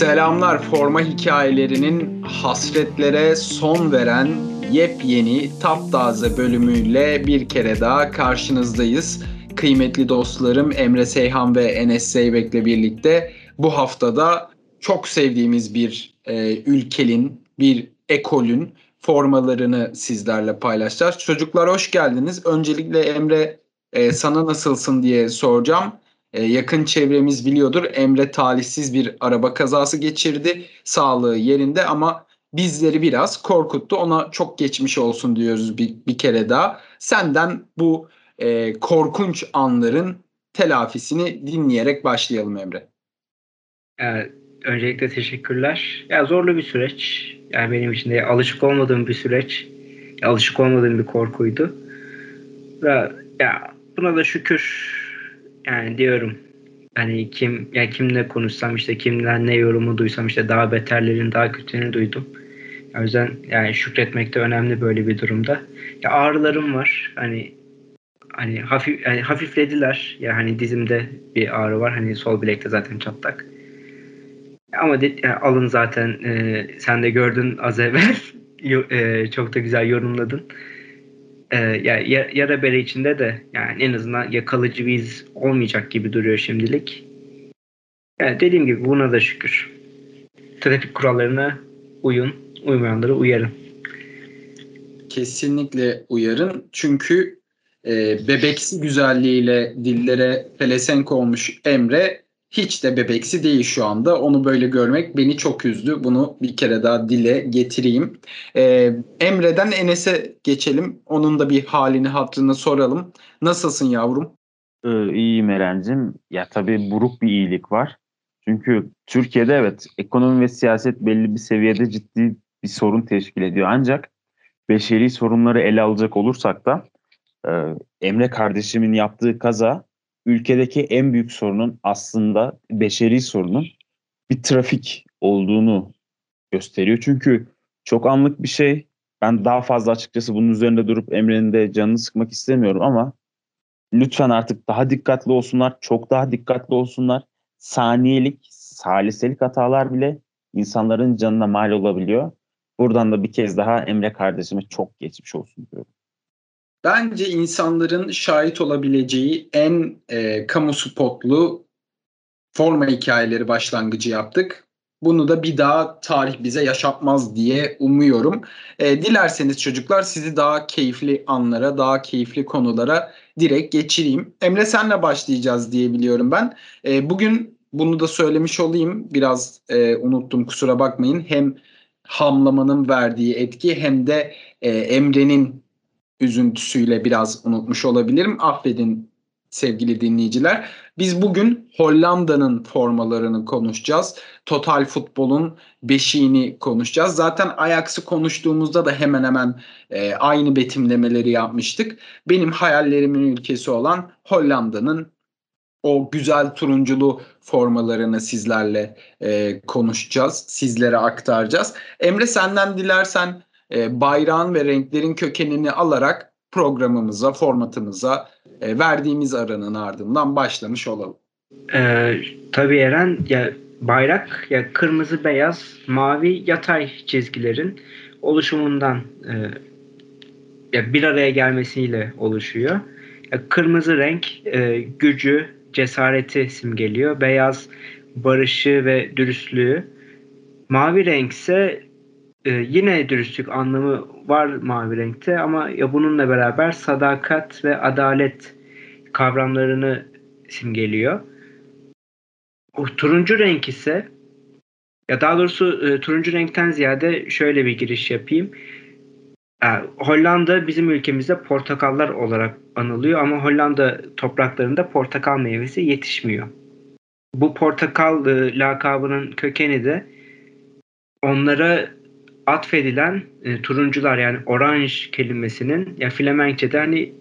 Selamlar forma hikayelerinin hasretlere son veren yepyeni taptaze bölümüyle bir kere daha karşınızdayız. Kıymetli dostlarım Emre Seyhan ve Enes Zeybek'le birlikte bu haftada çok sevdiğimiz bir e, ülkenin, bir ekolün formalarını sizlerle paylaşacağız. Çocuklar hoş geldiniz. Öncelikle Emre e, sana nasılsın diye soracağım. E, yakın çevremiz biliyordur. Emre talihsiz bir araba kazası geçirdi. Sağlığı yerinde ama bizleri biraz korkuttu. Ona çok geçmiş olsun diyoruz bir, bir kere daha. Senden bu e, korkunç anların telafisini dinleyerek başlayalım Emre. Evet, öncelikle teşekkürler. Ya zorlu bir süreç. Yani benim için de alışık olmadığım bir süreç. Alışık olmadığım bir korkuydu. Ve ya buna da şükür yani diyorum hani kim ya kimle konuşsam işte kimden ne yorumu duysam işte daha beterlerin daha kötülerini duydum. O yüzden yani şükretmek de önemli böyle bir durumda. Ya ağrılarım var. Hani hani hafif yani hafiflediler. Ya hani dizimde bir ağrı var. Hani sol bilekte zaten çatlak. Ama de, yani alın zaten e, sen de gördün az evvel. e, çok da güzel yorumladın e, yani yara bere içinde de yani en azından yakalıcı bir iz olmayacak gibi duruyor şimdilik. Yani dediğim gibi buna da şükür. Trafik kurallarına uyun, uymayanları uyarın. Kesinlikle uyarın. Çünkü e, bebeksi güzelliğiyle dillere pelesenk olmuş Emre hiç de bebeksi değil şu anda. Onu böyle görmek beni çok üzdü. Bunu bir kere daha dile getireyim. Ee, Emre'den Enes'e geçelim. Onun da bir halini hatırını soralım. Nasılsın yavrum? Ee, iyiyim Eren'cim. Ya tabii buruk bir iyilik var. Çünkü Türkiye'de evet ekonomi ve siyaset belli bir seviyede ciddi bir sorun teşkil ediyor. Ancak beşeri sorunları ele alacak olursak da e, Emre kardeşimin yaptığı kaza ülkedeki en büyük sorunun aslında beşeri sorunun bir trafik olduğunu gösteriyor. Çünkü çok anlık bir şey. Ben daha fazla açıkçası bunun üzerinde durup Emre'nin de canını sıkmak istemiyorum ama lütfen artık daha dikkatli olsunlar. Çok daha dikkatli olsunlar. Saniyelik, saliselik hatalar bile insanların canına mal olabiliyor. Buradan da bir kez daha Emre kardeşime çok geçmiş olsun diyorum. Bence insanların şahit olabileceği en e, kamu spotlu forma hikayeleri başlangıcı yaptık. Bunu da bir daha tarih bize yaşatmaz diye umuyorum. E, dilerseniz çocuklar sizi daha keyifli anlara, daha keyifli konulara direkt geçireyim. Emre senle başlayacağız diye biliyorum ben. E, bugün bunu da söylemiş olayım. Biraz e, unuttum kusura bakmayın. Hem hamlamanın verdiği etki hem de e, Emre'nin üzüntüsüyle biraz unutmuş olabilirim. Affedin sevgili dinleyiciler. Biz bugün Hollanda'nın formalarını konuşacağız. Total Futbol'un beşiğini konuşacağız. Zaten Ajax'ı konuştuğumuzda da hemen hemen e, aynı betimlemeleri yapmıştık. Benim hayallerimin ülkesi olan Hollanda'nın o güzel turunculu formalarını sizlerle e, konuşacağız. Sizlere aktaracağız. Emre senden dilersen e, bayrağın ve renklerin kökenini alarak programımıza, formatımıza e, verdiğimiz aranın ardından başlamış olalım. Ee, tabii Eren ya bayrak ya kırmızı, beyaz, mavi yatay çizgilerin oluşumundan e, ya bir araya gelmesiyle oluşuyor. Ya kırmızı renk e, gücü, cesareti simgeliyor. Beyaz barışı ve dürüstlüğü. Mavi renk ise e, yine dürüstlük anlamı var mavi renkte ama ya bununla beraber sadakat ve adalet kavramlarını simgeliyor. O turuncu renk ise ya daha doğrusu e, turuncu renkten ziyade şöyle bir giriş yapayım. E, Hollanda bizim ülkemizde portakallar olarak anılıyor ama Hollanda topraklarında portakal meyvesi yetişmiyor. Bu portakal e, lakabının kökeni de onlara atfedilen e, turuncular yani oranj kelimesinin ya Flemenkçe'de hani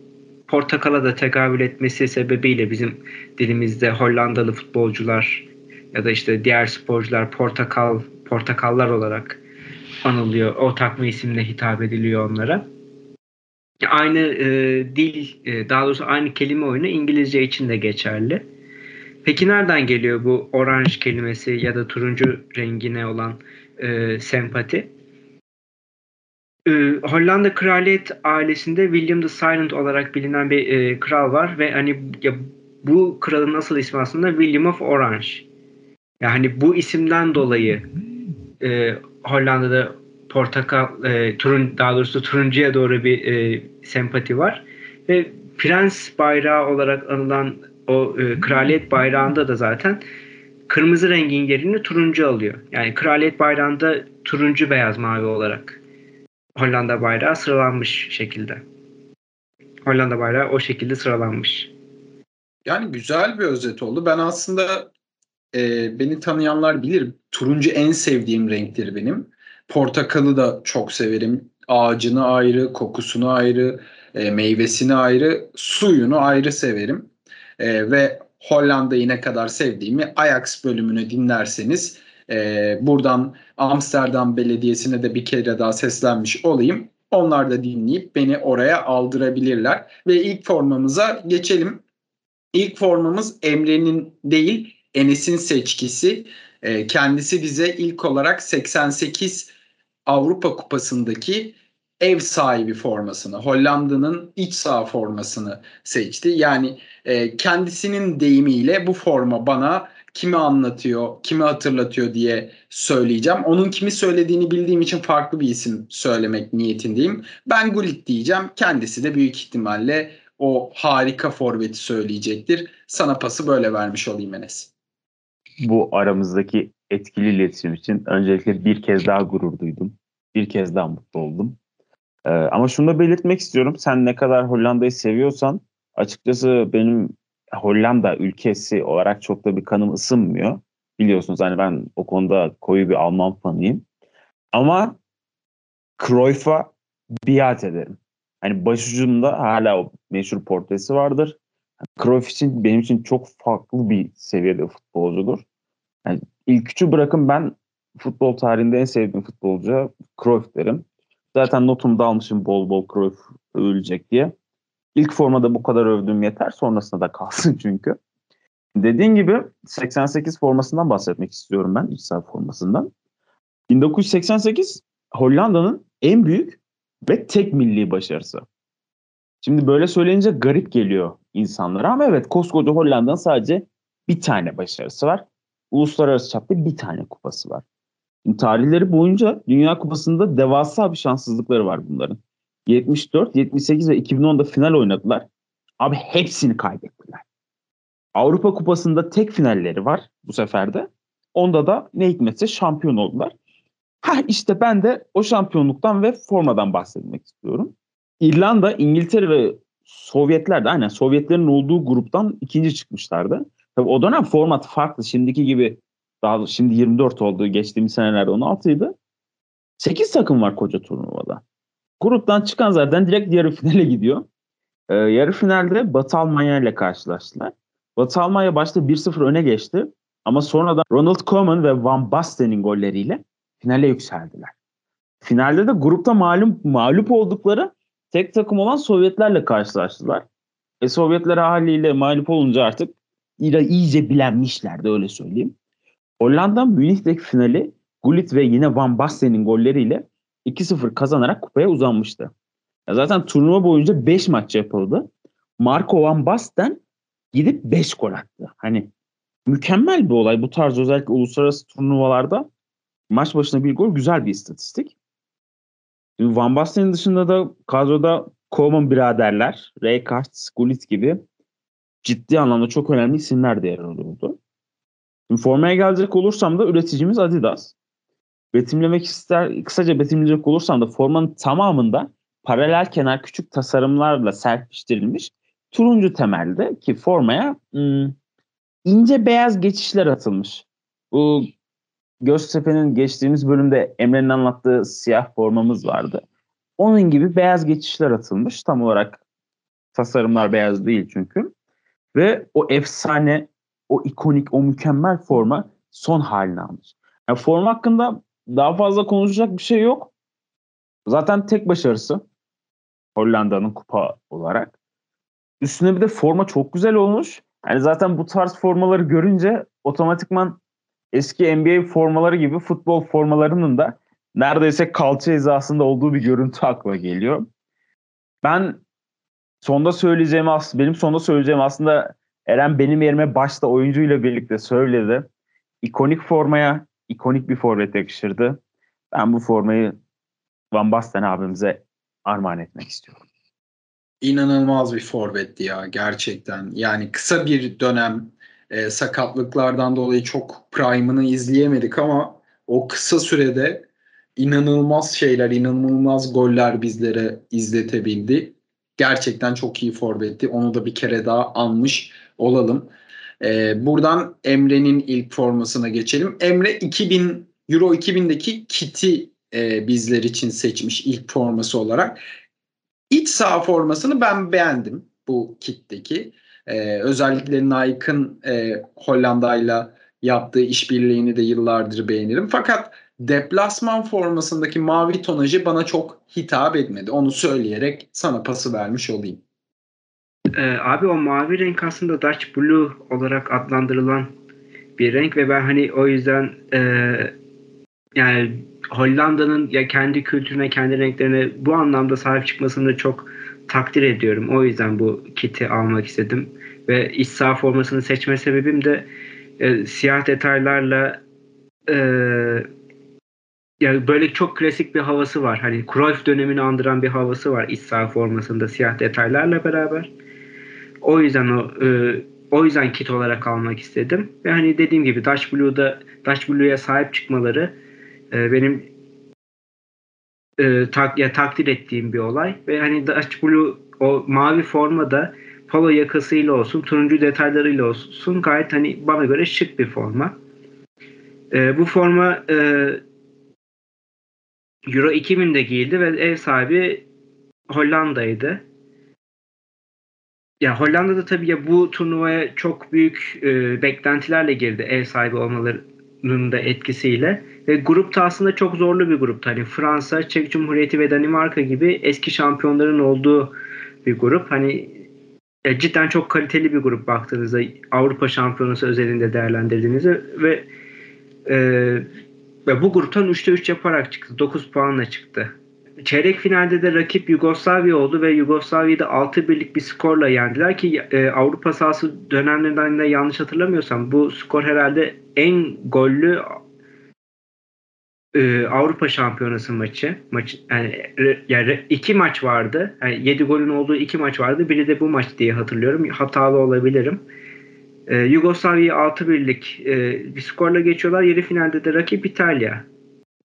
portakala da tekabül etmesi sebebiyle bizim dilimizde Hollandalı futbolcular ya da işte diğer sporcular portakal portakallar olarak anılıyor. O takma isimle hitap ediliyor onlara. Aynı e, dil, e, daha doğrusu aynı kelime oyunu İngilizce için de geçerli. Peki nereden geliyor bu oranj kelimesi ya da turuncu rengine olan e, sempati? E, Hollanda kraliyet ailesinde William the Silent olarak bilinen bir e, kral var ve hani ya bu kralın asıl ismi aslında William of Orange. Yani bu isimden dolayı e, Hollanda'da portakal e, turun daha doğrusu turuncuya doğru bir e, sempati var ve prens bayrağı olarak anılan o e, kraliyet bayrağında da zaten kırmızı rengin yerini turuncu alıyor. Yani kraliyet bayrağında turuncu beyaz mavi olarak Hollanda bayrağı sıralanmış şekilde. Hollanda bayrağı o şekilde sıralanmış. Yani güzel bir özet oldu. Ben aslında e, beni tanıyanlar bilir. Turuncu en sevdiğim renktir benim. Portakalı da çok severim. Ağacını ayrı, kokusunu ayrı, e, meyvesini ayrı, suyunu ayrı severim. E, ve Hollanda'yı ne kadar sevdiğimi Ajax bölümünü dinlerseniz e, buradan Amsterdam Belediyesi'ne de bir kere daha seslenmiş olayım. Onlar da dinleyip beni oraya aldırabilirler. Ve ilk formamıza geçelim. İlk formamız Emre'nin değil Enes'in seçkisi. E, kendisi bize ilk olarak 88 Avrupa Kupası'ndaki ev sahibi formasını, Hollanda'nın iç saha formasını seçti. Yani e, kendisinin deyimiyle bu forma bana kimi anlatıyor, kimi hatırlatıyor diye söyleyeceğim. Onun kimi söylediğini bildiğim için farklı bir isim söylemek niyetindeyim. Ben Gullit diyeceğim. Kendisi de büyük ihtimalle o harika forveti söyleyecektir. Sana pası böyle vermiş olayım Enes. Bu aramızdaki etkili iletişim için öncelikle bir kez daha gurur duydum. Bir kez daha mutlu oldum. Ee, ama şunu da belirtmek istiyorum. Sen ne kadar Hollanda'yı seviyorsan açıkçası benim Hollanda ülkesi olarak çok da bir kanım ısınmıyor. Biliyorsunuz hani ben o konuda koyu bir Alman fanıyım. Ama Cruyff'a biat ederim. Hani başucumda hala o meşhur portresi vardır. Cruyff için benim için çok farklı bir seviyede futbolcudur. Yani ilk üçü bırakın ben futbol tarihinde en sevdiğim futbolcu Cruyff derim. Zaten notumda almışım bol bol Cruyff övülecek diye. İlk formada bu kadar övdüğüm yeter. Sonrasında da kalsın çünkü. Dediğin gibi 88 formasından bahsetmek istiyorum ben. İç saha formasından. 1988 Hollanda'nın en büyük ve tek milli başarısı. Şimdi böyle söyleyince garip geliyor insanlara ama evet koskoca Hollanda'nın sadece bir tane başarısı var. Uluslararası çapta bir tane kupası var. Şimdi tarihleri boyunca Dünya Kupası'nda devasa bir şanssızlıkları var bunların. 74, 78 ve 2010'da final oynadılar. Abi hepsini kaybettiler. Avrupa Kupası'nda tek finalleri var bu seferde. Onda da ne hikmetse şampiyon oldular. Ha işte ben de o şampiyonluktan ve formadan bahsetmek istiyorum. İrlanda, İngiltere ve Sovyetler de aynen Sovyetlerin olduğu gruptan ikinci çıkmışlardı. Tabii o dönem format farklı. Şimdiki gibi daha şimdi 24 oldu. Geçtiğimiz senelerde 16 idi. 8 takım var koca turnuvada. Gruptan çıkan zaten direkt yarı finale gidiyor. Ee, yarı finalde Batı Almanya ile karşılaştılar. Batı Almanya başta 1-0 öne geçti. Ama sonradan Ronald Koeman ve Van Basten'in golleriyle finale yükseldiler. Finalde de grupta malum mağlup oldukları tek takım olan Sovyetlerle karşılaştılar. E Sovyetler haliyle mağlup olunca artık iyice bilenmişlerdi öyle söyleyeyim. Hollanda Münih'teki finali Gullit ve yine Van Basten'in golleriyle 2-0 kazanarak kupaya uzanmıştı. Ya zaten turnuva boyunca 5 maç yapıldı. Marco Van Basten gidip 5 gol attı. Hani mükemmel bir olay. Bu tarz özellikle uluslararası turnuvalarda maç başına bir gol güzel bir istatistik. Şimdi Van Basten'in dışında da kadroda Koeman biraderler, Rijkaard, Gullit gibi ciddi anlamda çok önemli isimler de yer alıyordu. Şimdi formaya gelecek olursam da üreticimiz Adidas. Betimlemek ister, kısaca betimleyecek olursam da formanın tamamında paralel kenar küçük tasarımlarla serpiştirilmiş turuncu temelde ki formaya ım, ince beyaz geçişler atılmış. Bu Göztepe'nin geçtiğimiz bölümde Emre'nin anlattığı siyah formamız vardı. Onun gibi beyaz geçişler atılmış. Tam olarak tasarımlar beyaz değil çünkü. Ve o efsane, o ikonik, o mükemmel forma son halini almış. Yani forma hakkında daha fazla konuşacak bir şey yok. Zaten tek başarısı Hollanda'nın kupa olarak. Üstüne bir de forma çok güzel olmuş Yani zaten bu tarz formaları görünce otomatikman eski NBA formaları gibi futbol formalarının da neredeyse kalça hizasında olduğu bir görüntü akla geliyor. Ben sonda söyleyeceğim benim sonda söyleyeceğim aslında Eren benim yerime başta oyuncuyla birlikte söyledi. İkonik formaya ikonik bir forvet yakışırdı. Ben bu formayı Van Basten abimize armağan etmek istiyorum. İnanılmaz bir forvetti ya gerçekten. Yani kısa bir dönem e, sakatlıklardan dolayı çok prime'ını izleyemedik ama o kısa sürede inanılmaz şeyler, inanılmaz goller bizlere izletebildi. Gerçekten çok iyi forvetti. Onu da bir kere daha almış olalım. Ee, buradan Emre'nin ilk formasına geçelim. Emre 2000 Euro 2000'deki kiti e, bizler için seçmiş ilk forması olarak. İç saha formasını ben beğendim bu kitteki. Ee, özellikle Nike'ın e, Hollanda'yla yaptığı işbirliğini de yıllardır beğenirim. Fakat deplasman formasındaki mavi tonajı bana çok hitap etmedi. Onu söyleyerek sana pası vermiş olayım. Ee, abi o mavi renk aslında Dutch Blue olarak adlandırılan bir renk ve ben hani o yüzden e, yani Hollanda'nın ya kendi kültürüne, kendi renklerine bu anlamda sahip çıkmasını çok takdir ediyorum. O yüzden bu kiti almak istedim. Ve iç saha formasını seçme sebebim de e, siyah detaylarla e, yani böyle çok klasik bir havası var. Hani Cruyff dönemini andıran bir havası var iç saha formasında siyah detaylarla beraber. O yüzden o e, o yüzden kit olarak almak istedim. Ve hani dediğim gibi Dutch Blue'da Dutch Blue'ya sahip çıkmaları e, benim e, tak, ya, takdir ettiğim bir olay. Ve hani Dutch Blue o mavi formada polo yakasıyla olsun, turuncu detaylarıyla olsun gayet hani bana göre şık bir forma. E, bu forma e, Euro 2000'de giyildi ve ev sahibi Hollanda'ydı. Ya Hollanda'da tabii ya bu turnuvaya çok büyük e, beklentilerle girdi ev sahibi olmalarının da etkisiyle. Ve grupta aslında çok zorlu bir gruptu. Hani Fransa, Çek Cumhuriyeti ve Danimarka gibi eski şampiyonların olduğu bir grup. Hani ya cidden çok kaliteli bir grup baktığınızda Avrupa Şampiyonası özelinde değerlendirdiğinizde ve e, ve bu gruptan 3'te 3 yaparak çıktı. 9 puanla çıktı. Çeyrek finalde de rakip Yugoslavya oldu ve Yugoslavya'yı da 6 birlik bir skorla yendiler ki e, Avrupa sahası dönemlerinden de yanlış hatırlamıyorsam bu skor herhalde en gollü e, Avrupa Şampiyonası maçı. Maç yani, yani iki maç vardı. Yani 7 golün olduğu iki maç vardı. Biri de bu maç diye hatırlıyorum. Hatalı olabilirim. E, Yugoslavya'yı 6-1'lik e, bir skorla geçiyorlar. Yarı finalde de rakip İtalya.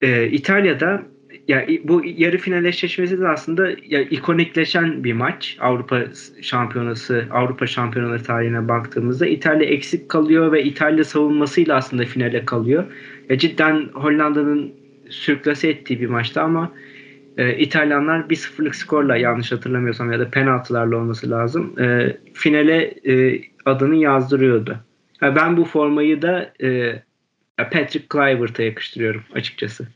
E, İtalya'da ya bu yarı final eşleşmesi de aslında ya ikonikleşen bir maç. Avrupa Şampiyonası, Avrupa Şampiyonaları tarihine baktığımızda İtalya eksik kalıyor ve İtalya savunmasıyla aslında finale kalıyor. Ya cidden Hollanda'nın sürklase ettiği bir maçtı ama e, İtalyanlar 1-0'lık skorla yanlış hatırlamıyorsam ya da penaltılarla olması lazım. E, finale e, adını yazdırıyordu. Yani ben bu formayı da e, Patrick Kluivert'a yakıştırıyorum açıkçası.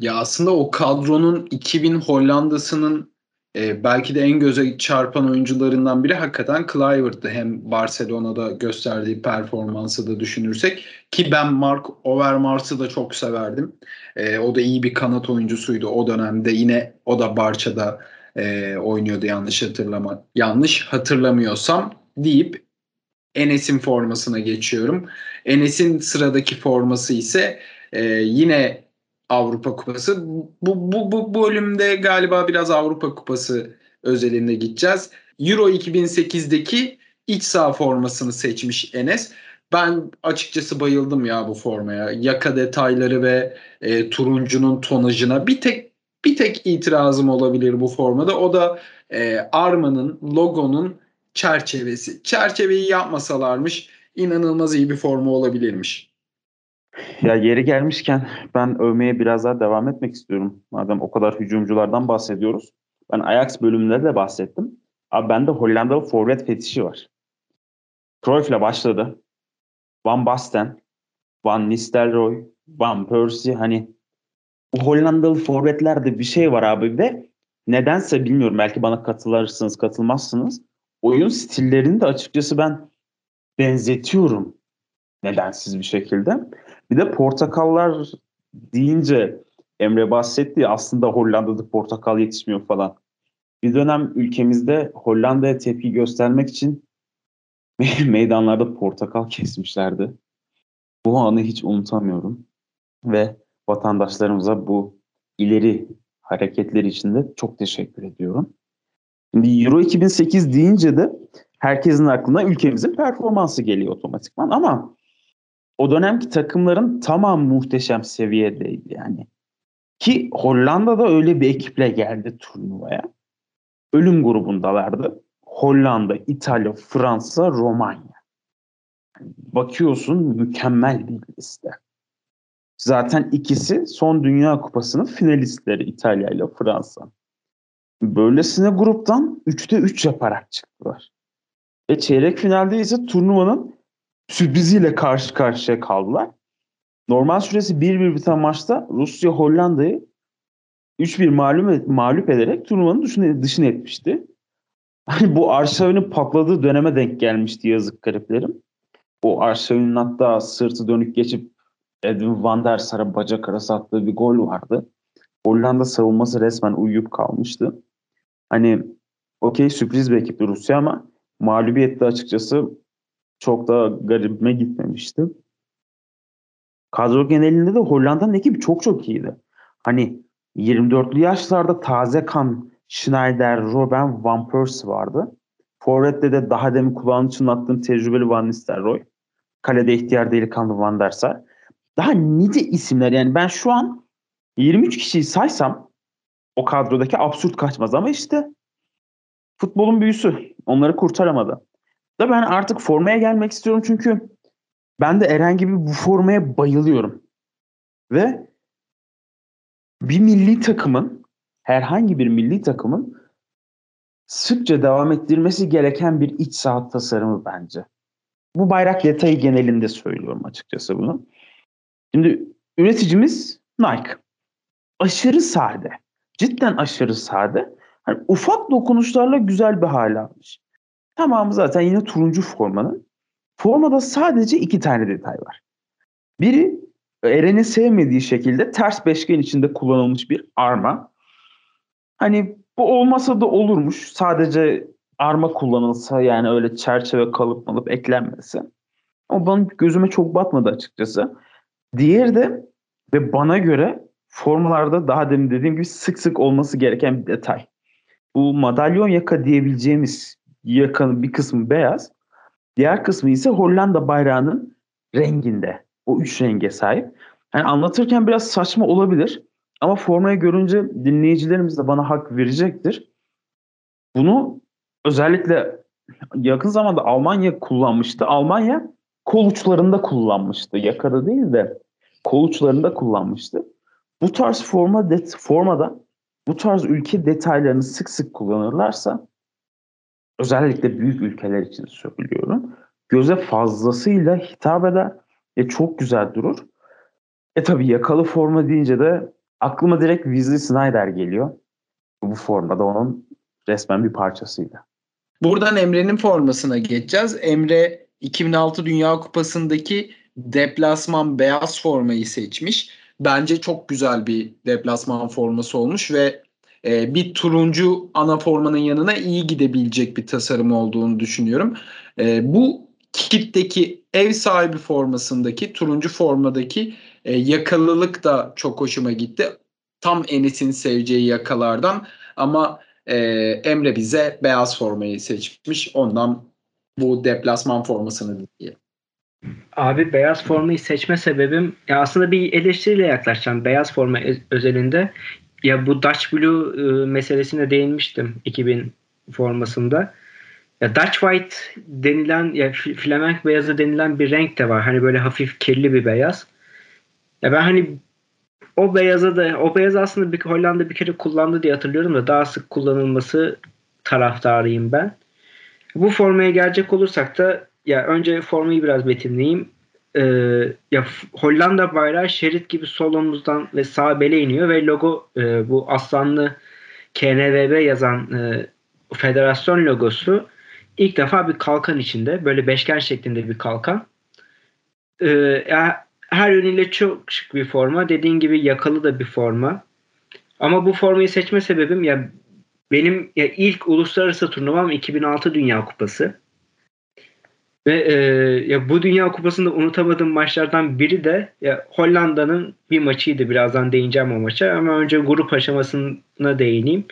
Ya aslında o kadronun 2000 Hollanda'sının e, belki de en göze çarpan oyuncularından biri hakikaten Kluivert'tı. Hem Barcelona'da gösterdiği performansı da düşünürsek ki ben Mark Overmars'ı da çok severdim. E, o da iyi bir kanat oyuncusuydu o dönemde. Yine o da Barça'da e, oynuyordu yanlış hatırlama yanlış hatırlamıyorsam deyip Enes'in formasına geçiyorum. Enes'in sıradaki forması ise e, yine Avrupa Kupası. Bu, bu, bu bölümde galiba biraz Avrupa Kupası özelinde gideceğiz. Euro 2008'deki iç saha formasını seçmiş Enes. Ben açıkçası bayıldım ya bu formaya. Yaka detayları ve e, turuncunun tonajına bir tek bir tek itirazım olabilir bu formada. O da e, armanın, logonun çerçevesi. Çerçeveyi yapmasalarmış inanılmaz iyi bir forma olabilirmiş. Ya yeri gelmişken ben övmeye biraz daha devam etmek istiyorum. Madem o kadar hücumculardan bahsediyoruz. Ben Ajax bölümünde de bahsettim. Abi bende Hollandalı forvet fetişi var. Cruyff'la başladı. Van Basten, Van Nistelrooy, Van Persie hani bu Hollandalı forvetlerde bir şey var abi ve nedense bilmiyorum belki bana katılırsınız katılmazsınız. Oyun stillerini de açıkçası ben benzetiyorum nedensiz bir şekilde. Bir de portakallar deyince Emre bahsetti aslında Hollanda'da portakal yetişmiyor falan. Bir dönem ülkemizde Hollanda'ya tepki göstermek için meydanlarda portakal kesmişlerdi. Bu anı hiç unutamıyorum. Ve vatandaşlarımıza bu ileri hareketleri için de çok teşekkür ediyorum. Şimdi Euro 2008 deyince de herkesin aklına ülkemizin performansı geliyor otomatikman ama o dönemki takımların tamam muhteşem seviyedeydi yani. Ki Hollanda'da öyle bir ekiple geldi turnuvaya. Ölüm grubundalardı. Hollanda, İtalya, Fransa, Romanya. Bakıyorsun mükemmel bir liste. Zaten ikisi son Dünya Kupası'nın finalistleri İtalya ile Fransa. Böylesine gruptan 3'te 3 yaparak çıktılar. Ve çeyrek finalde ise turnuvanın sürpriziyle karşı karşıya kaldılar. Normal süresi 1-1 biten maçta Rusya Hollanda'yı 3-1 mağlup, mağlup ederek turnuvanın dışına, dışına etmişti. Hani bu Arşav'ın patladığı döneme denk gelmişti yazık gariplerim. O Arşav'ın hatta sırtı dönük geçip Edwin van der Sar'a bacak arası attığı bir gol vardı. Hollanda savunması resmen uyuyup kalmıştı. Hani okey sürpriz bir ekipti Rusya ama mağlubiyette açıkçası çok da garibime gitmemişti. Kadro genelinde de Hollanda'nın ekibi çok çok iyiydi. Hani 24'lü yaşlarda taze kan Schneider, Robben, Van Persie vardı. Forvet'te de daha demin kulağını çınlattığım tecrübeli Van Nistelrooy. Kalede ihtiyar delikanlı Van der Sar. Daha nice isimler yani ben şu an 23 kişiyi saysam o kadrodaki absürt kaçmaz ama işte futbolun büyüsü onları kurtaramadı. Da ben artık formaya gelmek istiyorum çünkü ben de Eren gibi bu formaya bayılıyorum. Ve bir milli takımın herhangi bir milli takımın sıkça devam ettirmesi gereken bir iç saha tasarımı bence. Bu bayrak detayı genelinde söylüyorum açıkçası bunu. Şimdi üreticimiz Nike. Aşırı sade. Cidden aşırı sade. Hani ufak dokunuşlarla güzel bir hal almış. Tamamı zaten yine turuncu formanın. Formada sadece iki tane detay var. Biri Eren'in sevmediği şekilde ters beşgen içinde kullanılmış bir arma. Hani bu olmasa da olurmuş. Sadece arma kullanılsa yani öyle çerçeve kalıp alıp eklenmesi. Ama benim gözüme çok batmadı açıkçası. Diğeri de ve bana göre formalarda daha demin dediğim gibi sık sık olması gereken bir detay. Bu madalyon yaka diyebileceğimiz yakanın bir kısmı beyaz. Diğer kısmı ise Hollanda bayrağının renginde. O üç renge sahip. Yani anlatırken biraz saçma olabilir. Ama formayı görünce dinleyicilerimiz de bana hak verecektir. Bunu özellikle yakın zamanda Almanya kullanmıştı. Almanya kol uçlarında kullanmıştı. Yakada değil de kol uçlarında kullanmıştı. Bu tarz forma det formada bu tarz ülke detaylarını sık sık kullanırlarsa özellikle büyük ülkeler için söylüyorum. Göze fazlasıyla hitap eder ve çok güzel durur. E tabi yakalı forma deyince de aklıma direkt Weasley Snyder geliyor. Bu formada onun resmen bir parçasıydı. Buradan Emre'nin formasına geçeceğiz. Emre 2006 Dünya Kupası'ndaki deplasman beyaz formayı seçmiş. Bence çok güzel bir deplasman forması olmuş ve e, bir turuncu ana formanın yanına iyi gidebilecek bir tasarım olduğunu düşünüyorum. E, bu kitteki ev sahibi formasındaki turuncu formadaki e, yakalılık da çok hoşuma gitti. Tam Enes'in seveceği yakalardan ama e, Emre bize beyaz formayı seçmiş. Ondan bu deplasman formasını diye. Abi beyaz formayı seçme sebebim ya aslında bir eleştiriyle yaklaşacağım beyaz forma özelinde. Ya bu Dutch Blue e, meselesine değinmiştim 2000 formasında. Ya Dutch White denilen ya flamenk beyazı denilen bir renk de var. Hani böyle hafif kirli bir beyaz. Ya ben hani o beyaza da o beyaz aslında bir Hollanda bir kere kullandı diye hatırlıyorum da daha sık kullanılması taraftarıyım ben. Bu formaya gelecek olursak da ya önce formayı biraz betimleyeyim. Ee, ya Hollanda bayrağı şerit gibi sol omuzdan ve sağ bele iniyor ve logo e, bu aslanlı KNVB yazan e, federasyon logosu ilk defa bir kalkan içinde böyle beşgen şeklinde bir kalkan. Ee, her yönüyle çok şık bir forma. Dediğin gibi yakalı da bir forma. Ama bu formayı seçme sebebim ya benim ya ilk uluslararası turnuvam 2006 Dünya Kupası. Ve e, ya bu Dünya Kupası'nda unutamadığım maçlardan biri de ya Hollanda'nın bir maçıydı. Birazdan değineceğim o maça ama önce grup aşamasına değineyim.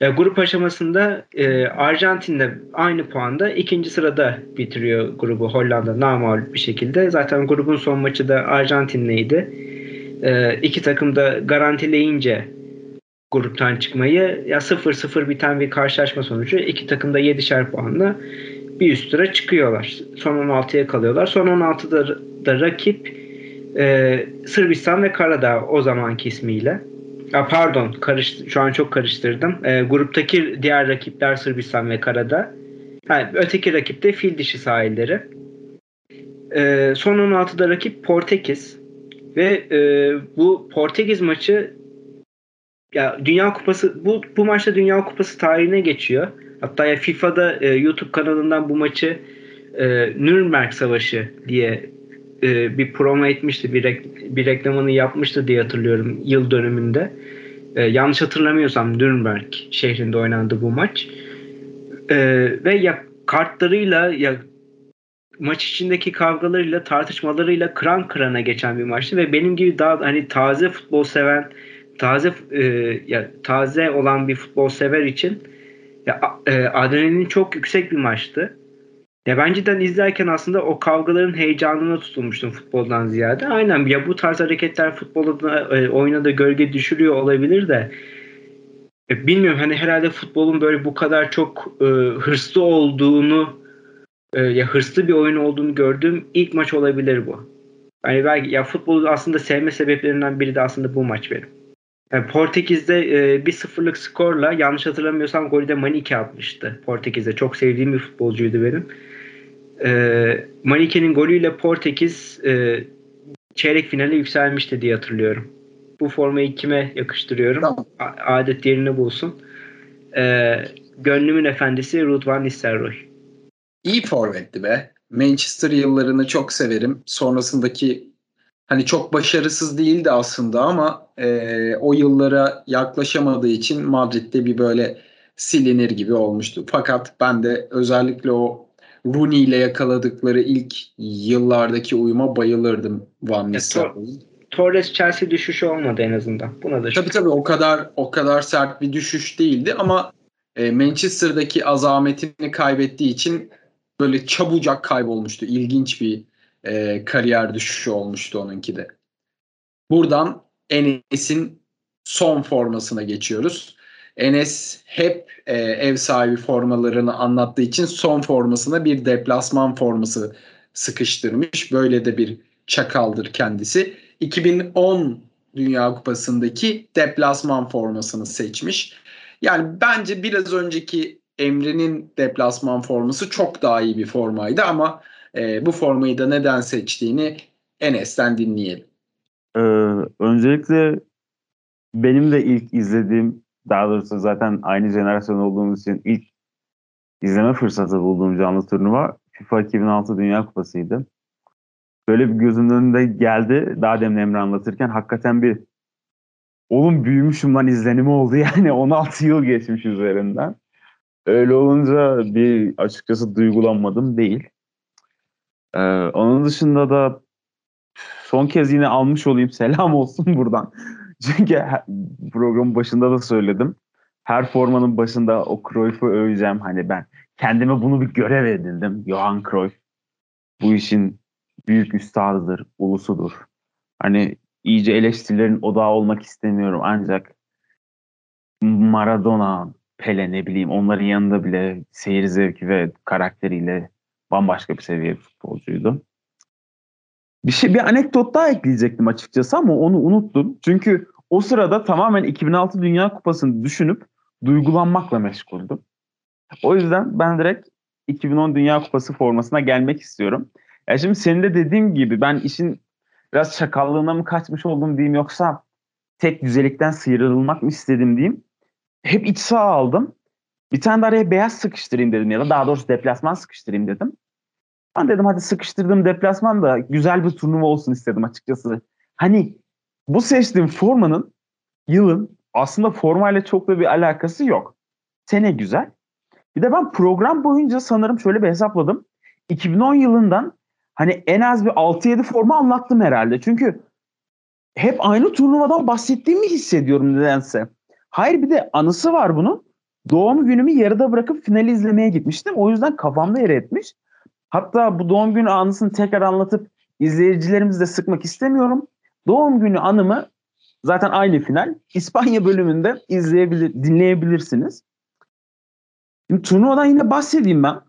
Ya, grup aşamasında e, Arjantin'de aynı puanda ikinci sırada bitiriyor grubu Hollanda namal bir şekilde. Zaten grubun son maçı da Arjantin'leydi. E, iki takım da garantileyince gruptan çıkmayı ya 0-0 biten bir karşılaşma sonucu iki takım da 7'şer puanla bir üst tura çıkıyorlar. Son 16'ya kalıyorlar. Son 16'da da rakip e, Sırbistan ve Karadağ o zamanki ismiyle. Ya pardon, karış, şu an çok karıştırdım. E, gruptaki diğer rakipler Sırbistan ve Karadağ. Yani öteki rakip de fil dişi sahilleri. E, son 16'da rakip Portekiz. Ve e, bu Portekiz maçı ya Dünya Kupası bu bu maçta Dünya Kupası tarihine geçiyor. Hatta ya FIFA'da e, YouTube kanalından bu maçı e, Nürnberg Savaşı diye e, bir promo etmişti, bir, rek- bir reklamını yapmıştı diye hatırlıyorum yıl dönümünde. E, yanlış hatırlamıyorsam Nürnberg şehrinde oynandı bu maç. E, ve ya kartlarıyla ya maç içindeki kavgalarıyla tartışmalarıyla kran kırana geçen bir maçtı ve benim gibi daha hani taze futbol seven taze e, ya taze olan bir futbol sever için ya e, adrenalin çok yüksek bir maçtı. Ya ben cidden izlerken aslında o kavgaların heyecanına tutulmuştum futboldan ziyade. Aynen ya bu tarz hareketler futbolda e, oyuna da gölge düşürüyor olabilir de e, bilmiyorum hani herhalde futbolun böyle bu kadar çok e, hırslı olduğunu e, ya hırslı bir oyun olduğunu gördüğüm ilk maç olabilir bu. Yani belki ya futbolu aslında sevme sebeplerinden biri de aslında bu maç benim. Yani Portekiz'de e, bir sıfırlık skorla yanlış hatırlamıyorsam golü de Manike atmıştı Portekiz'de. Çok sevdiğim bir futbolcuydu benim. E, Manike'nin golüyle Portekiz e, çeyrek finale yükselmişti diye hatırlıyorum. Bu formayı kime yakıştırıyorum? Tamam. Adet yerini bulsun. E, gönlümün efendisi Ruud van Nistelrooy. İyi forvetti be. Manchester yıllarını çok severim. Sonrasındaki hani çok başarısız değildi aslında ama e, o yıllara yaklaşamadığı için Madrid'de bir böyle silinir gibi olmuştu. Fakat ben de özellikle o Rooney ile yakaladıkları ilk yıllardaki uyuma bayılırdım Van Nistelrooy'un. Torres Chelsea düşüşü olmadı en azından. Buna da tabii tabii o kadar o kadar sert bir düşüş değildi ama e, Manchester'daki azametini kaybettiği için böyle çabucak kaybolmuştu. İlginç bir e, kariyer düşüşü olmuştu onunki de. Buradan Enes'in son formasına geçiyoruz. Enes hep e, ev sahibi formalarını anlattığı için son formasına bir deplasman forması sıkıştırmış. Böyle de bir çakaldır kendisi. 2010 Dünya Kupası'ndaki deplasman formasını seçmiş. Yani bence biraz önceki Emre'nin deplasman forması çok daha iyi bir formaydı ama e, bu formayı da neden seçtiğini Enes'ten dinleyelim. Ee, öncelikle benim de ilk izlediğim daha doğrusu zaten aynı jenerasyon olduğumuz için ilk izleme fırsatı bulduğum canlı turnuva FIFA 2006 Dünya Kupası'ydı. Böyle bir gözümün önünde geldi. Daha demin Emre anlatırken hakikaten bir oğlum büyümüşüm lan izlenimi oldu yani 16 yıl geçmiş üzerinden. Öyle olunca bir açıkçası duygulanmadım değil. Ee, onun dışında da son kez yine almış olayım. Selam olsun buradan. Çünkü programın başında da söyledim. Her formanın başında o Cruyff'u öveceğim. Hani ben kendime bunu bir görev edindim. Johan Cruyff bu işin büyük üstadıdır, ulusudur. Hani iyice eleştirilerin odağı olmak istemiyorum ancak Maradona, Pele ne bileyim onların yanında bile seyir zevki ve karakteriyle bambaşka bir seviye bir futbolcuydu. Bir şey bir anekdot daha ekleyecektim açıkçası ama onu unuttum. Çünkü o sırada tamamen 2006 Dünya Kupası'nı düşünüp duygulanmakla meşguldüm. O yüzden ben direkt 2010 Dünya Kupası formasına gelmek istiyorum. Ya şimdi senin de dediğim gibi ben işin biraz çakallığına mı kaçmış oldum diyeyim yoksa tek düzelikten sıyrılmak mı istedim diyeyim. Hep iç sağ aldım. Bir tane de araya beyaz sıkıştırayım dedim ya da daha doğrusu deplasman sıkıştırayım dedim. Ben dedim hadi sıkıştırdığım deplasman da güzel bir turnuva olsun istedim açıkçası. Hani bu seçtiğim formanın yılın aslında formayla çok da bir alakası yok. Sene güzel. Bir de ben program boyunca sanırım şöyle bir hesapladım. 2010 yılından hani en az bir 6-7 forma anlattım herhalde. Çünkü hep aynı turnuvadan bahsettiğimi hissediyorum nedense. Hayır bir de anısı var bunun. Doğum günümü yarıda bırakıp finali izlemeye gitmiştim. O yüzden kafamda yer etmiş. Hatta bu doğum günü anısını tekrar anlatıp izleyicilerimizi de sıkmak istemiyorum. Doğum günü anımı zaten aynı final. İspanya bölümünde izleyebilir, dinleyebilirsiniz. Şimdi turnuvadan yine bahsedeyim ben.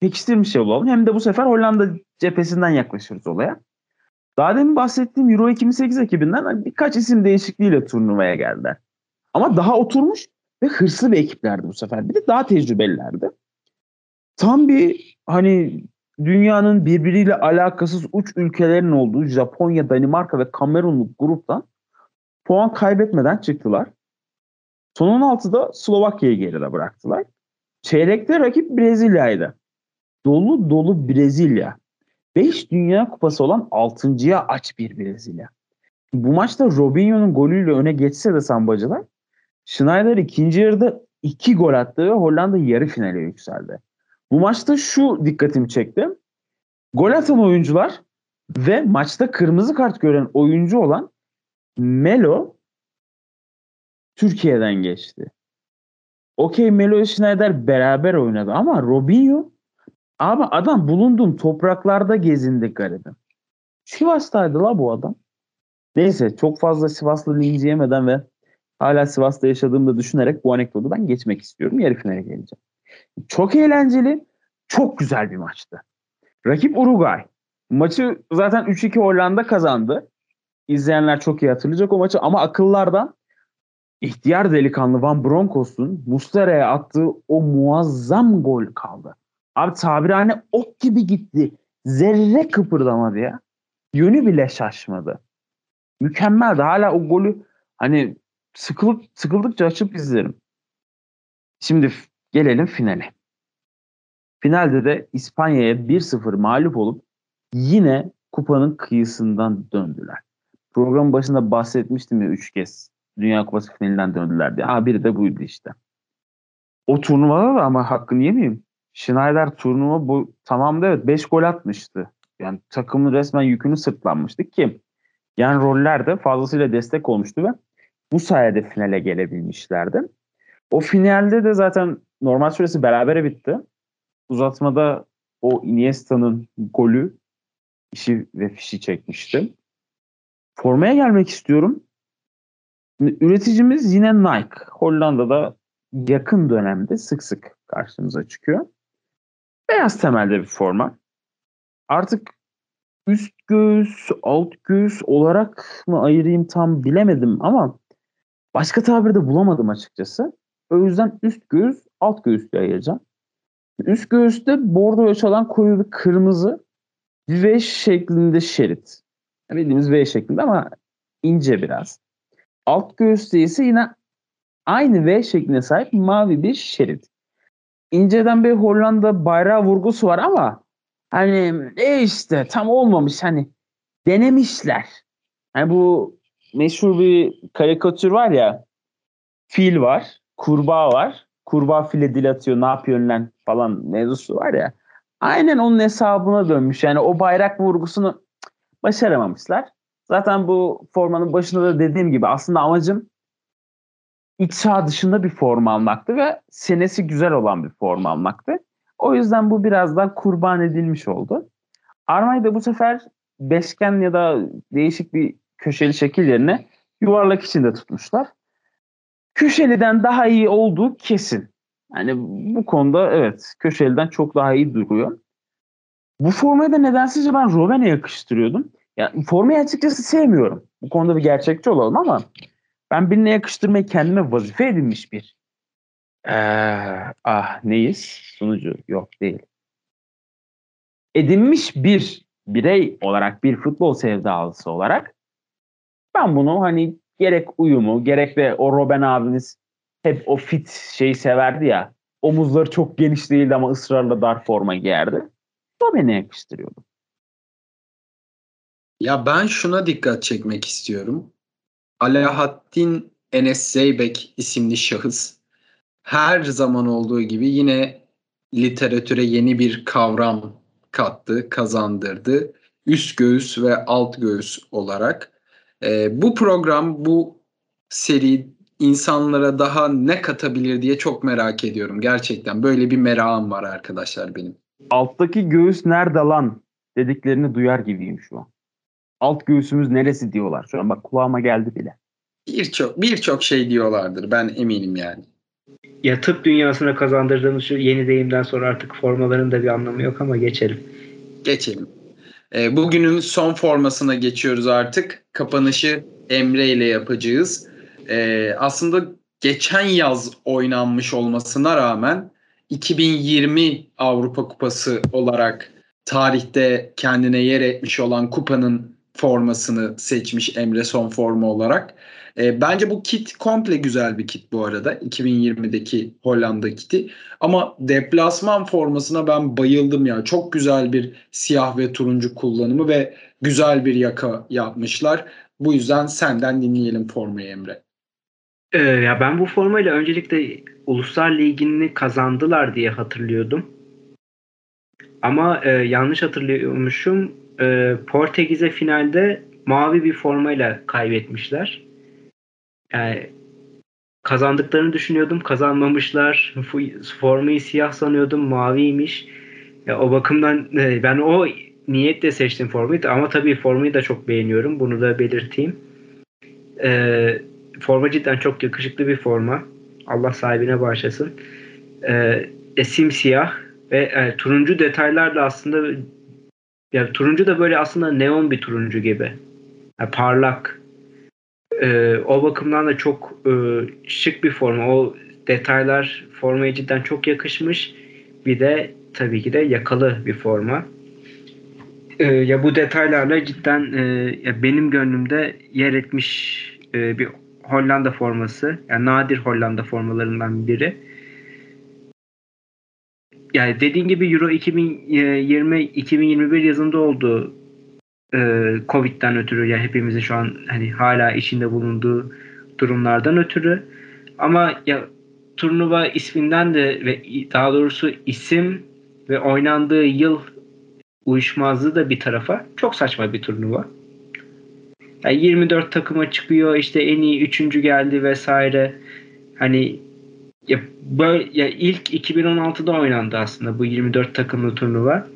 Pekiştirmiş olalım. Hem de bu sefer Hollanda cephesinden yaklaşırız olaya. Daha demin bahsettiğim Euro 2008 ekibinden birkaç isim değişikliğiyle turnuvaya geldiler. Ama daha oturmuş ve hırslı bir ekiplerdi bu sefer. Bir de daha tecrübelilerdi. Tam bir hani dünyanın birbiriyle alakasız uç ülkelerin olduğu Japonya, Danimarka ve Kamerunluk gruptan puan kaybetmeden çıktılar. Son 16'da Slovakya'yı geride bıraktılar. Çeyrekte rakip Brezilya'ydı. Dolu dolu Brezilya. 5 Dünya Kupası olan 6.ya aç bir Brezilya. Bu maçta Robinho'nun golüyle öne geçse de sambacılar Schneider ikinci yarıda 2 gol attı ve Hollanda yarı finale yükseldi. Bu maçta şu dikkatimi çekti. Gol atan oyuncular ve maçta kırmızı kart gören oyuncu olan Melo Türkiye'den geçti. Okey Melo Schneider beraber oynadı ama Robinho abi adam bulunduğum topraklarda gezindi garibim. Sivas'taydı la bu adam. Neyse çok fazla Sivaslı linci ve hala Sivas'ta yaşadığımı da düşünerek bu anekdotu ben geçmek istiyorum. Yarı finale geleceğim. Çok eğlenceli, çok güzel bir maçtı. Rakip Uruguay. Maçı zaten 3-2 Hollanda kazandı. İzleyenler çok iyi hatırlayacak o maçı ama akıllardan ihtiyar delikanlı Van Bronckhorst'un Muslera'ya attığı o muazzam gol kaldı. Abi tabirhane ok gibi gitti. Zerre kıpırdamadı ya. Yönü bile şaşmadı. Mükemmeldi. Hala o golü hani sıkılıp sıkıldıkça açıp izlerim. Şimdi gelelim finale. Finalde de İspanya'ya 1-0 mağlup olup yine kupanın kıyısından döndüler. Programın başında bahsetmiştim ya 3 kez. Dünya Kupası finalinden döndüler diye. Ha biri de buydu işte. O turnuvada da ama hakkını yemeyeyim. Schneider turnuva bu tamamda evet 5 gol atmıştı. Yani takımın resmen yükünü sırtlanmıştı ki yani rollerde fazlasıyla destek olmuştu ve bu sayede finale gelebilmişlerdi. O finalde de zaten normal süresi berabere bitti. Uzatmada o Iniesta'nın golü işi ve fişi çekmişti. Formaya gelmek istiyorum. Üreticimiz yine Nike. Hollanda'da yakın dönemde sık sık karşımıza çıkıyor. Beyaz temelde bir forma. Artık üst göğüs, alt göğüs olarak mı ayırayım tam bilemedim ama başka tabir de bulamadım açıkçası. O yüzden üst göğüs, alt göğüs ayıracağım. Üst göğüste bordoya çalan koyu bir kırmızı V şeklinde şerit. Bildiğimiz V şeklinde ama ince biraz. Alt göğüste ise yine aynı V şekline sahip mavi bir şerit. İnceden bir Hollanda bayrağı vurgusu var ama hani e işte tam olmamış hani denemişler. Hani bu meşhur bir karikatür var ya fil var, kurbağa var. Kurbağa file dil atıyor ne yapıyor lan falan mevzusu var ya. Aynen onun hesabına dönmüş. Yani o bayrak vurgusunu başaramamışlar. Zaten bu formanın başında da dediğim gibi aslında amacım iç saha dışında bir forma almaktı ve senesi güzel olan bir forma almaktı. O yüzden bu biraz daha kurban edilmiş oldu. Armayı da bu sefer beşgen ya da değişik bir köşeli şekil yerine yuvarlak içinde tutmuşlar. Köşeliden daha iyi olduğu kesin. Yani bu konuda evet köşeliden çok daha iyi duruyor. Bu formayı da nedensizce ben Roven'e yakıştırıyordum. Yani formayı açıkçası sevmiyorum. Bu konuda bir gerçekçi olalım ama ben birine yakıştırmayı kendime vazife edinmiş bir ee, ah neyiz? Sunucu yok değil. Edinmiş bir birey olarak bir futbol sevdalısı olarak ben bunu hani gerek uyumu gerek de o Robben abimiz hep o fit şeyi severdi ya omuzları çok geniş değildi ama ısrarla dar forma giyerdi. O beni yakıştırıyordu. Ya ben şuna dikkat çekmek istiyorum. Alaaddin Enes Zeybek isimli şahıs her zaman olduğu gibi yine literatüre yeni bir kavram kattı, kazandırdı. Üst göğüs ve alt göğüs olarak. Ee, bu program, bu seri insanlara daha ne katabilir diye çok merak ediyorum. Gerçekten böyle bir merakım var arkadaşlar benim. Alttaki göğüs nerede lan dediklerini duyar gibiyim şu an. Alt göğsümüz neresi diyorlar şu an. Bak kulağıma geldi bile. Birçok birçok şey diyorlardır ben eminim yani. Ya tıp dünyasına kazandırdığımız şu yeni deyimden sonra artık formaların da bir anlamı yok ama geçelim. Geçelim. E, bugünün son formasına geçiyoruz artık. Kapanışı Emre ile yapacağız. E, aslında geçen yaz oynanmış olmasına rağmen 2020 Avrupa Kupası olarak tarihte kendine yer etmiş olan kupanın formasını seçmiş Emre son forma olarak. E, bence bu kit komple güzel bir kit bu arada. 2020'deki Hollanda kiti. Ama deplasman formasına ben bayıldım ya. Çok güzel bir siyah ve turuncu kullanımı ve güzel bir yaka yapmışlar. Bu yüzden senden dinleyelim formayı Emre. Ee, ya ben bu formayla öncelikle Uluslar Ligi'ni kazandılar diye hatırlıyordum. Ama e, yanlış hatırlıyormuşum. E, Portekiz'e finalde mavi bir formayla kaybetmişler. Yani kazandıklarını düşünüyordum. Kazanmamışlar. Formayı siyah sanıyordum. Maviymiş. Ya o bakımdan e, ben o niyetle seçtim formayı ama tabii formayı da çok beğeniyorum. Bunu da belirteyim. E, forma cidden çok yakışıklı bir forma. Allah sahibine bağışlasın. E, e, simsiyah ve e, turuncu detaylarla aslında ya turuncu da böyle aslında neon bir turuncu gibi. Yani parlak. E, o bakımdan da çok e, şık bir forma. O detaylar formaya cidden çok yakışmış. Bir de tabii ki de yakalı bir forma. E, ya bu detaylarla cidden e, ya benim gönlümde yer etmiş e, bir Hollanda forması. Yani nadir Hollanda formalarından biri. Yani dediğin gibi Euro 2020-2021 yazında oldu e, Covid'den ötürü yani hepimizin şu an hani hala içinde bulunduğu durumlardan ötürü. Ama ya turnuva isminden de ve daha doğrusu isim ve oynandığı yıl uyuşmazlığı da bir tarafa çok saçma bir turnuva. Yani 24 takıma çıkıyor işte en iyi üçüncü geldi vesaire. Hani ya böyle ya ilk 2016'da oynandı aslında bu 24 takımlı turnuva.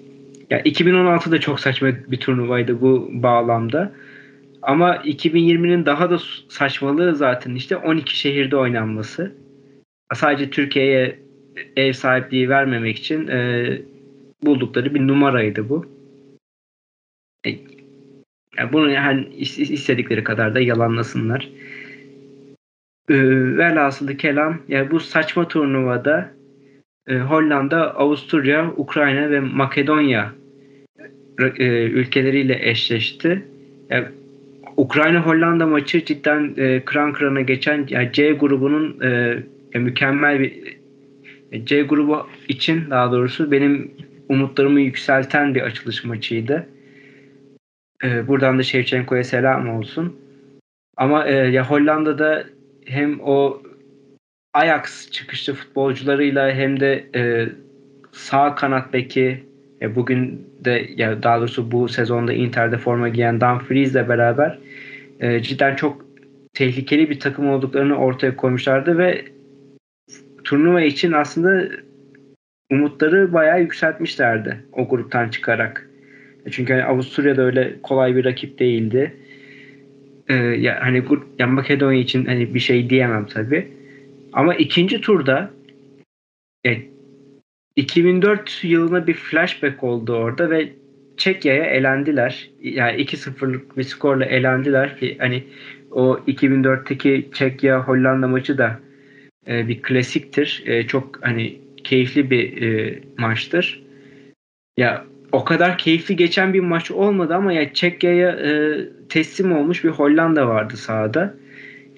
Ya 2016'da çok saçma bir turnuvaydı bu bağlamda. Ama 2020'nin daha da saçmalığı zaten işte 12 şehirde oynanması. Sadece Türkiye'ye ev sahipliği vermemek için e, buldukları bir numaraydı bu. E, yani bunu yani istedikleri kadar da yalanlasınlar. E, velhasılı kelam yani bu saçma turnuvada e, Hollanda, Avusturya, Ukrayna ve Makedonya e, ülkeleriyle eşleşti. Yani Ukrayna Hollanda maçı cidden e, kran kırana geçen yani C grubunun e, mükemmel bir e, C grubu için daha doğrusu benim umutlarımı yükselten bir açılış maçıydı. E, buradan da Şevçenko'ya selam olsun. Ama e, ya Hollanda'da hem o Ajax çıkışlı futbolcularıyla hem de e, sağ kanat beki e, bugün de ya daha doğrusu bu sezonda Inter'de forma giyen Dumfries'le beraber e, cidden çok tehlikeli bir takım olduklarını ortaya koymuşlardı ve turnuva için aslında umutları bayağı yükseltmişlerdi o gruptan çıkarak. E, çünkü hani Avusturya'da öyle kolay bir rakip değildi. Ee, ya hani ya Makedonya için hani bir şey diyemem tabi. Ama ikinci turda e, 2004 yılına bir flashback oldu orada ve Çekya'ya elendiler. Yani 2-0'lık bir skorla elendiler ki hani o 2004'teki Çekya Hollanda maçı da e, bir klasiktir. E, çok hani keyifli bir e, maçtır. Ya o kadar keyifli geçen bir maç olmadı ama ya Çekya'ya e, teslim olmuş bir Hollanda vardı sahada.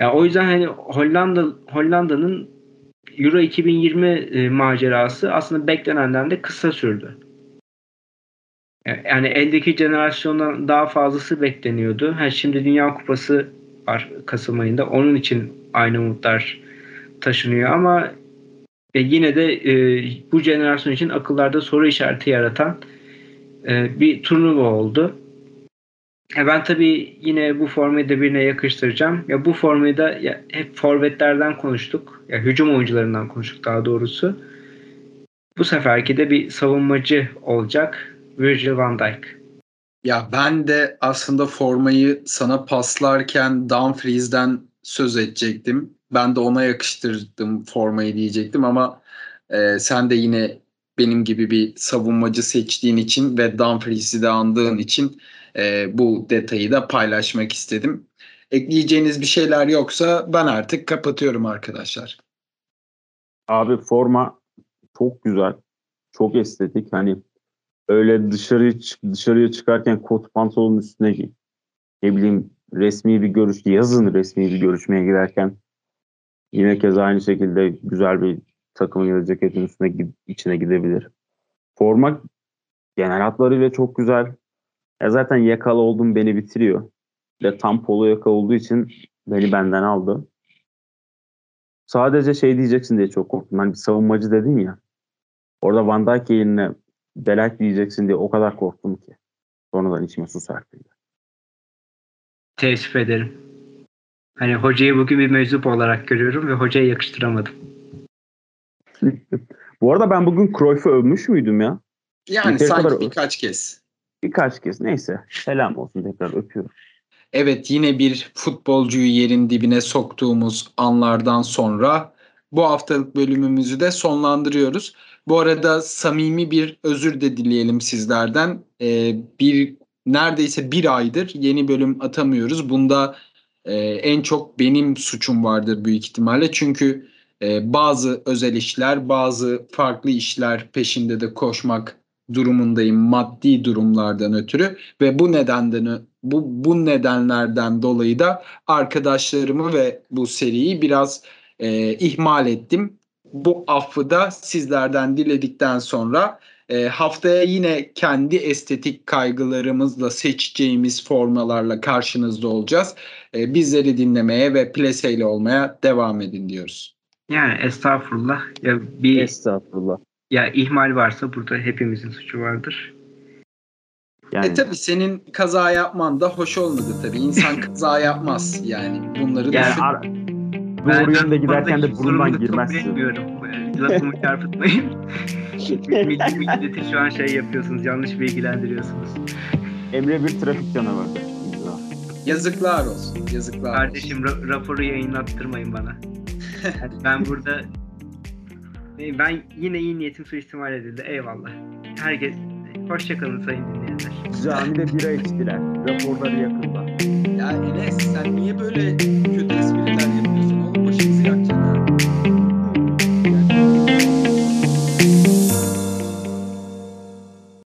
Ya o yüzden hani Hollanda Hollanda'nın Euro 2020 e, macerası aslında beklenenden de kısa sürdü. Yani eldeki jenerasyondan daha fazlası bekleniyordu. Ha, şimdi Dünya Kupası var Kasım ayında. Onun için aynı umutlar taşınıyor ama e, yine de e, bu jenerasyon için akıllarda soru işareti yaratan e, bir turnuva oldu. E, ben tabii yine bu formayı da birine yakıştıracağım. Ya bu formayı da ya, hep forvetlerden konuştuk. Ya hücum oyuncularından konuştuk daha doğrusu. Bu seferki de bir savunmacı olacak. Virgil van Dijk. Ya ben de aslında formayı sana paslarken Dumfries'den söz edecektim. Ben de ona yakıştırdım formayı diyecektim ama e, sen de yine benim gibi bir savunmacı seçtiğin için ve Dumfries'i de andığın için e, bu detayı da paylaşmak istedim. Ekleyeceğiniz bir şeyler yoksa ben artık kapatıyorum arkadaşlar. Abi forma çok güzel. Çok estetik. Hani öyle dışarıya dışarıya çıkarken kot pantolonun üstüne ne bileyim resmi bir görüş yazın resmi bir görüşmeye giderken yine kez aynı şekilde güzel bir takımın ya da ceketin üstüne içine gidebilir. Forma genel hatlarıyla çok güzel. Ya zaten yakalı oldum beni bitiriyor. Ve tam polo yaka olduğu için beni benden aldı. Sadece şey diyeceksin diye çok korktum. Hani bir savunmacı dedin ya. Orada Van Dijk yerine Belak diyeceksin diye o kadar korktum ki. Sonradan içime su serpildi. Teessüf ederim. Hani hocayı bugün bir meczup olarak görüyorum ve hocaya yakıştıramadım. Bu arada ben bugün Cruyff'u övmüş müydüm ya? Yani bir sanki kadar... birkaç kez. Birkaç kez. Neyse. Selam olsun tekrar öpüyorum. Evet yine bir futbolcuyu yerin dibine soktuğumuz anlardan sonra bu haftalık bölümümüzü de sonlandırıyoruz. Bu arada samimi bir özür de dileyelim sizlerden. Ee, bir neredeyse bir aydır yeni bölüm atamıyoruz. Bunda e, en çok benim suçum vardır büyük ihtimalle. Çünkü e, bazı özel işler, bazı farklı işler peşinde de koşmak durumundayım maddi durumlardan ötürü ve bu nedenden bu bu nedenlerden dolayı da arkadaşlarımı ve bu seriyi biraz e, ihmal ettim. Bu affı da sizlerden diledikten sonra e, haftaya yine kendi estetik kaygılarımızla seçeceğimiz formalarla karşınızda olacağız. E, bizleri dinlemeye ve pleseyle olmaya devam edin diyoruz. Yani estağfurullah. Ya bir estağfurullah. Ya ihmal varsa burada hepimizin suçu vardır. Yani... E tabi senin kaza yapman da hoş olmadı tabi. İnsan kaza yapmaz yani. Bunları yani düşün. Ar- Doğru yönde giderken de burundan girmezsin. Etmiyorum. Lafımı çarpıtmayın. milli milleti şu an şey yapıyorsunuz. Yanlış bilgilendiriyorsunuz. Emre bir trafik canavarı. Yazıklar olsun. Yazıklar Kardeşim olsun. Ra- raporu yayınlattırmayın bana. ben burada ben yine iyi niyetim suistimal edildi. Eyvallah. Herkes hoşçakalın sayın dinleyenler. Camide bira içtiler. Raporları yakında. Ya Enes sen niye böyle